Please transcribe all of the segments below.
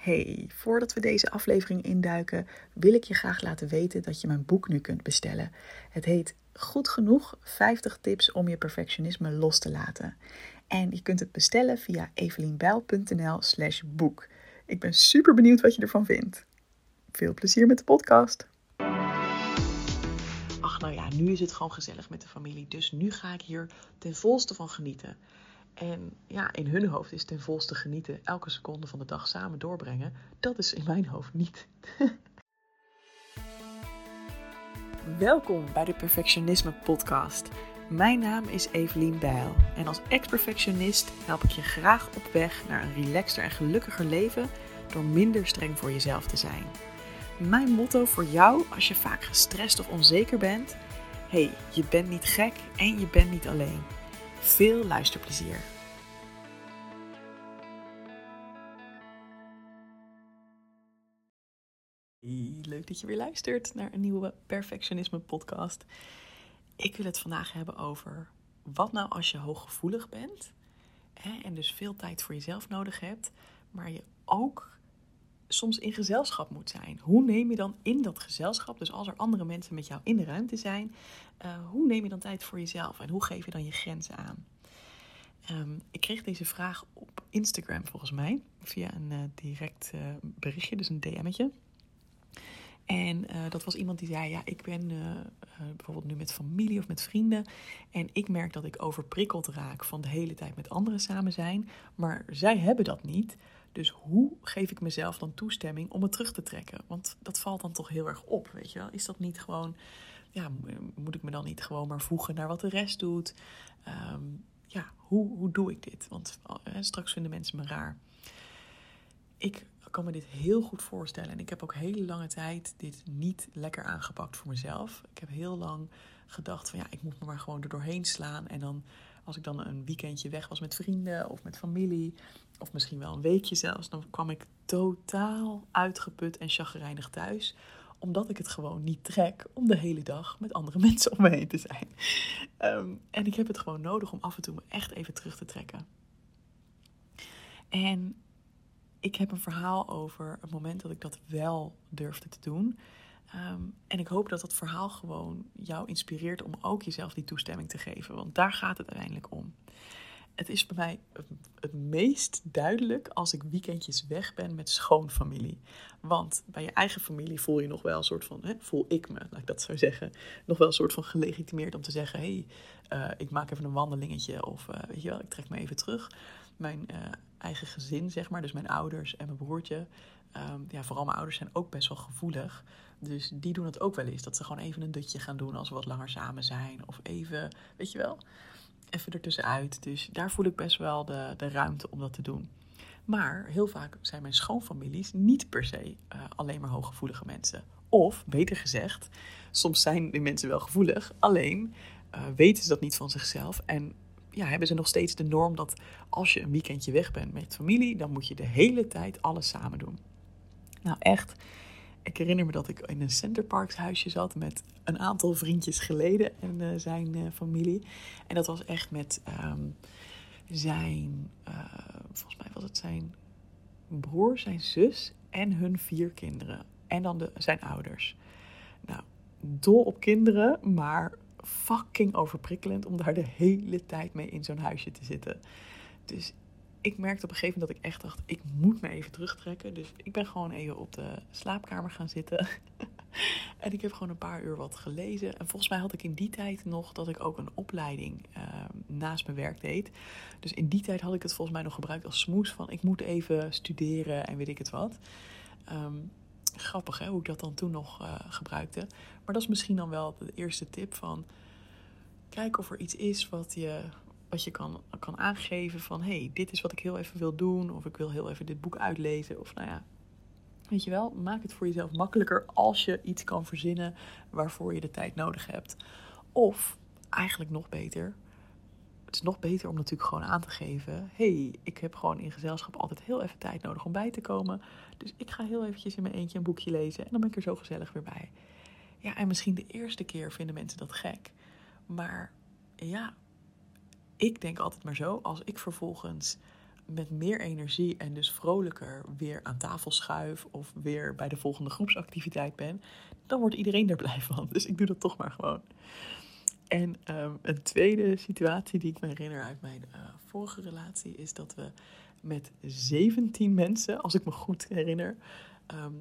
Hey, voordat we deze aflevering induiken, wil ik je graag laten weten dat je mijn boek nu kunt bestellen. Het heet Goed genoeg 50 tips om je perfectionisme los te laten. En je kunt het bestellen via evelienbijl.nl/slash boek. Ik ben super benieuwd wat je ervan vindt. Veel plezier met de podcast. Ach, nou ja, nu is het gewoon gezellig met de familie. Dus nu ga ik hier ten volste van genieten. En ja, in hun hoofd is ten volste genieten, elke seconde van de dag samen doorbrengen. Dat is in mijn hoofd niet. Welkom bij de Perfectionisme Podcast. Mijn naam is Evelien Bijl en als ex-perfectionist help ik je graag op weg naar een relaxter en gelukkiger leven door minder streng voor jezelf te zijn. Mijn motto voor jou als je vaak gestrest of onzeker bent: hey, je bent niet gek en je bent niet alleen. Veel luisterplezier. leuk dat je weer luistert naar een nieuwe Perfectionisme podcast. Ik wil het vandaag hebben over wat nou als je hooggevoelig bent hè, en dus veel tijd voor jezelf nodig hebt, maar je ook soms in gezelschap moet zijn. Hoe neem je dan in dat gezelschap, dus als er andere mensen met jou in de ruimte zijn, uh, hoe neem je dan tijd voor jezelf en hoe geef je dan je grenzen aan? Um, ik kreeg deze vraag op Instagram volgens mij, via een uh, direct uh, berichtje, dus een DM'tje. En dat was iemand die zei: Ja, ik ben bijvoorbeeld nu met familie of met vrienden. En ik merk dat ik overprikkeld raak van de hele tijd met anderen samen zijn. Maar zij hebben dat niet. Dus hoe geef ik mezelf dan toestemming om het terug te trekken? Want dat valt dan toch heel erg op, weet je wel? Is dat niet gewoon, ja, moet ik me dan niet gewoon maar voegen naar wat de rest doet? Um, ja, hoe, hoe doe ik dit? Want uh, straks vinden mensen me raar. Ik kan me dit heel goed voorstellen. En ik heb ook hele lange tijd dit niet lekker aangepakt voor mezelf. Ik heb heel lang gedacht van ja, ik moet me maar gewoon er doorheen slaan. En dan als ik dan een weekendje weg was met vrienden of met familie, of misschien wel een weekje zelfs, dan kwam ik totaal uitgeput en chagrijnig thuis omdat ik het gewoon niet trek om de hele dag met andere mensen om me heen te zijn. Ehm, en ik heb het gewoon nodig om af en toe me echt even terug te trekken. En ik heb een verhaal over het moment dat ik dat wel durfde te doen. Ehm, en ik hoop dat dat verhaal gewoon jou inspireert om ook jezelf die toestemming te geven. Want daar gaat het uiteindelijk om. Het is bij mij het meest duidelijk als ik weekendjes weg ben met schoonfamilie. Want bij je eigen familie voel je nog wel een soort van, hè, voel ik me, laat ik dat zo zeggen, nog wel een soort van gelegitimeerd om te zeggen: hé, hey, uh, ik maak even een wandelingetje of uh, weet je wel, ik trek me even terug. Mijn uh, eigen gezin, zeg maar, dus mijn ouders en mijn broertje, um, ja, vooral mijn ouders zijn ook best wel gevoelig. Dus die doen het ook wel eens. Dat ze gewoon even een dutje gaan doen als we wat langer samen zijn. Of even, weet je wel, even ertussenuit. Dus daar voel ik best wel de, de ruimte om dat te doen. Maar heel vaak zijn mijn schoonfamilies niet per se uh, alleen maar hooggevoelige mensen. Of, beter gezegd, soms zijn die mensen wel gevoelig, alleen uh, weten ze dat niet van zichzelf. En ja, hebben ze nog steeds de norm dat als je een weekendje weg bent met familie, dan moet je de hele tijd alles samen doen. Nou, echt ik herinner me dat ik in een Centerparks huisje zat met een aantal vriendjes geleden en uh, zijn uh, familie. En dat was echt met um, zijn, uh, volgens mij was het zijn broer, zijn zus en hun vier kinderen. En dan de, zijn ouders. Nou, dol op kinderen, maar fucking overprikkelend om daar de hele tijd mee in zo'n huisje te zitten. Dus ik merkte op een gegeven moment dat ik echt dacht, ik moet me even terugtrekken. Dus ik ben gewoon even op de slaapkamer gaan zitten. en ik heb gewoon een paar uur wat gelezen. En volgens mij had ik in die tijd nog dat ik ook een opleiding uh, naast mijn werk deed. Dus in die tijd had ik het volgens mij nog gebruikt als smoes van ik moet even studeren en weet ik het wat. Um, grappig hè, hoe ik dat dan toen nog uh, gebruikte. Maar dat is misschien dan wel de eerste tip van... Kijk of er iets is wat je, wat je kan, kan aangeven van hey, dit is wat ik heel even wil doen. Of ik wil heel even dit boek uitlezen. Of nou ja, weet je wel, maak het voor jezelf makkelijker als je iets kan verzinnen waarvoor je de tijd nodig hebt. Of eigenlijk nog beter. Het is nog beter om natuurlijk gewoon aan te geven: hey, ik heb gewoon in gezelschap altijd heel even tijd nodig om bij te komen. Dus ik ga heel eventjes in mijn eentje een boekje lezen en dan ben ik er zo gezellig weer bij. Ja, en misschien de eerste keer vinden mensen dat gek. Maar ja, ik denk altijd maar zo, als ik vervolgens met meer energie en dus vrolijker weer aan tafel schuif of weer bij de volgende groepsactiviteit ben, dan wordt iedereen er blij van. Dus ik doe dat toch maar gewoon. En ehm, een tweede situatie die ik me herinner uit mijn uh, vorige relatie is dat we met 17 mensen, als ik me goed herinner, ehm,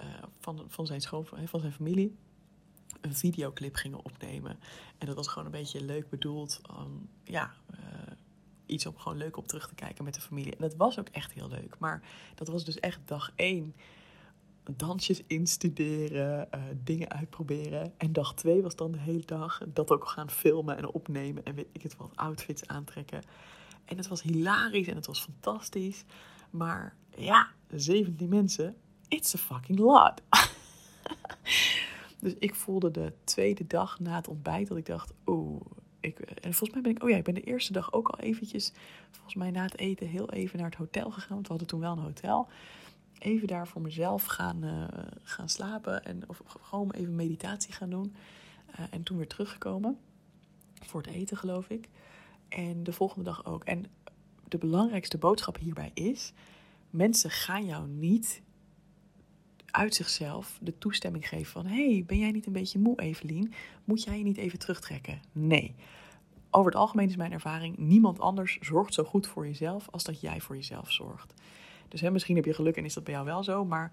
uh, van, van, zijn schoon, van zijn familie, een videoclip gingen opnemen. En dat was gewoon een beetje leuk bedoeld. Um, ja, uh, iets om gewoon leuk op terug te kijken met de familie. En dat was ook echt heel leuk. Maar dat was dus echt dag één dansjes instuderen, uh, dingen uitproberen. En dag twee was dan de hele dag dat ook gaan filmen en opnemen en weet ik het wat, outfits aantrekken. En het was hilarisch en het was fantastisch. Maar ja, 17 mensen, it's a fucking lot. dus ik voelde de tweede dag na het ontbijt dat ik dacht, oeh, ik, en volgens mij ben ik, oh ja, ik ben de eerste dag ook al eventjes, volgens mij na het eten, heel even naar het hotel gegaan. Want we hadden toen wel een hotel even daar voor mezelf gaan, uh, gaan slapen. En, of gewoon even meditatie gaan doen. Uh, en toen weer teruggekomen. Voor het eten, geloof ik. En de volgende dag ook. En de belangrijkste boodschap hierbij is: mensen gaan jou niet uit zichzelf de toestemming geven van: hey, ben jij niet een beetje moe, Evelien? Moet jij je niet even terugtrekken? Nee. Over het algemeen is mijn ervaring: niemand anders zorgt zo goed voor jezelf als dat jij voor jezelf zorgt. Dus hè, misschien heb je geluk en is dat bij jou wel zo. Maar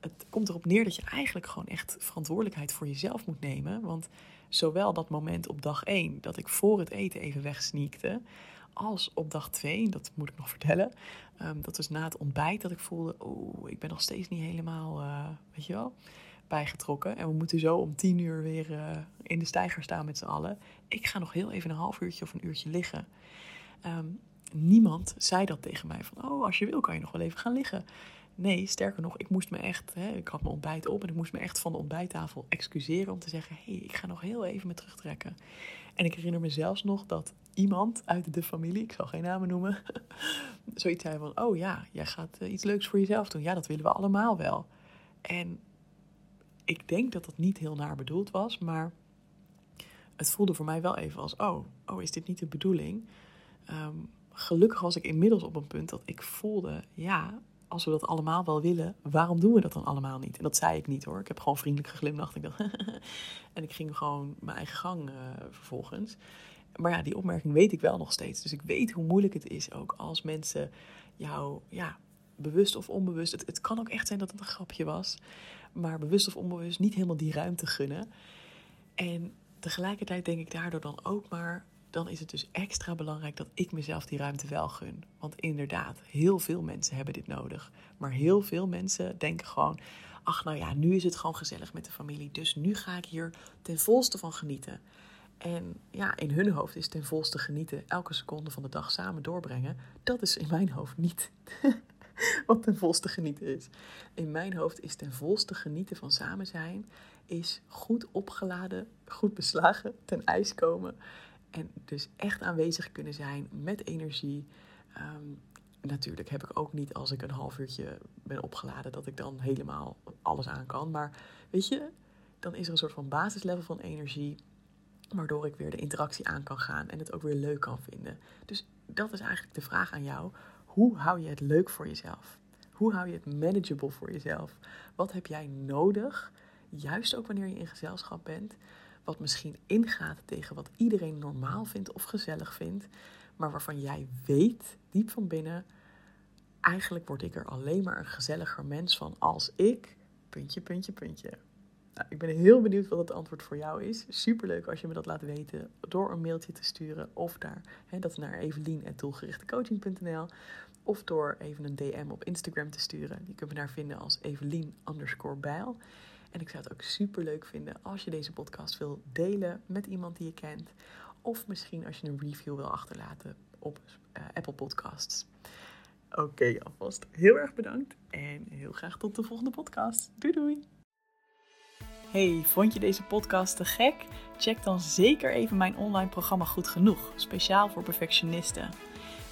het komt erop neer dat je eigenlijk gewoon echt verantwoordelijkheid voor jezelf moet nemen. Want zowel dat moment op dag 1 dat ik voor het eten even wegsneakte. Als op dag 2, dat moet ik nog vertellen. Um, dat was na het ontbijt dat ik voelde, oh, ik ben nog steeds niet helemaal, uh, weet je wel, bijgetrokken. En we moeten zo om tien uur weer uh, in de steiger staan met z'n allen. Ik ga nog heel even een half uurtje of een uurtje liggen. Um, niemand zei dat tegen mij. Van, oh, als je wil kan je nog wel even gaan liggen. Nee, sterker nog, ik moest me echt, hè, ik had mijn ontbijt op en ik moest me echt van de ontbijttafel excuseren om te zeggen, hé, hey, ik ga nog heel even me terugtrekken. En ik herinner me zelfs nog dat iemand uit de familie, ik zal geen namen noemen, zoiets zei van, oh ja, jij gaat eh, iets leuks voor jezelf doen. Ja, dat willen we allemaal wel. En ik denk dat dat niet heel naar bedoeld was, maar het voelde voor mij wel even als, oh, oh is dit niet de bedoeling? Um, gelukkig was ik inmiddels op een punt dat ik voelde, ja, als we dat allemaal wel willen, waarom doen we dat dan allemaal niet? En dat zei ik niet hoor. Ik heb gewoon vriendelijk geglimlacht. Ik dacht, en ik ging gewoon mijn eigen gang uh, vervolgens. Maar ja, die opmerking weet ik wel nog steeds. Dus ik weet hoe moeilijk het is ook als mensen jou, ja, bewust of onbewust. Het, het kan ook echt zijn dat het een grapje was. Maar bewust of onbewust niet helemaal die ruimte gunnen. En tegelijkertijd denk ik daardoor dan ook maar dan is het dus extra belangrijk dat ik mezelf die ruimte wel gun. Want inderdaad, heel veel mensen hebben dit nodig. Maar heel veel mensen denken gewoon: ach, nou ja, nu is het gewoon gezellig met de familie. Dus nu ga ik hier ten volste van genieten. En ja, in hun hoofd is ten volste genieten elke seconde van de dag samen doorbrengen. Dat is in mijn hoofd niet wat ten volste genieten is. In mijn hoofd is ten volste genieten van samen zijn, is goed opgeladen, goed beslagen, ten ijs komen. En dus echt aanwezig kunnen zijn met energie. Ehm, natuurlijk heb ik ook niet als ik een half uurtje ben opgeladen dat ik dan helemaal alles aan kan. Maar weet je, dan is er een soort van basislevel van energie. Waardoor ik weer de interactie aan kan gaan en het ook weer leuk kan vinden. Dus dat is eigenlijk de vraag aan jou. Hoe hou je het leuk voor jezelf? Hoe hou je het manageable voor jezelf? Wat heb jij nodig, juist ook wanneer je in gezelschap bent, wat misschien ingaat tegen wat iedereen normaal vindt of gezellig vindt, maar waarvan jij weet, diep van binnen, eigenlijk word ik er alleen maar een gezelliger mens van als ik, puntje, puntje, puntje. Nou, ik ben heel benieuwd wat het antwoord voor jou is. Superleuk als je me dat laat weten door een mailtje te sturen of daar, hè, dat naar evelien.doelgerichtecoaching.nl of door even een DM op Instagram te sturen. Je kunt me daar vinden als Evelien bijl. En ik zou het ook super leuk vinden als je deze podcast wil delen met iemand die je kent. Of misschien als je een review wil achterlaten op uh, Apple Podcasts. Oké, alvast heel erg bedankt en heel graag tot de volgende podcast. Doei doei! Hey, vond je deze podcast te gek? Check dan zeker even mijn online programma Goed Genoeg, speciaal voor perfectionisten.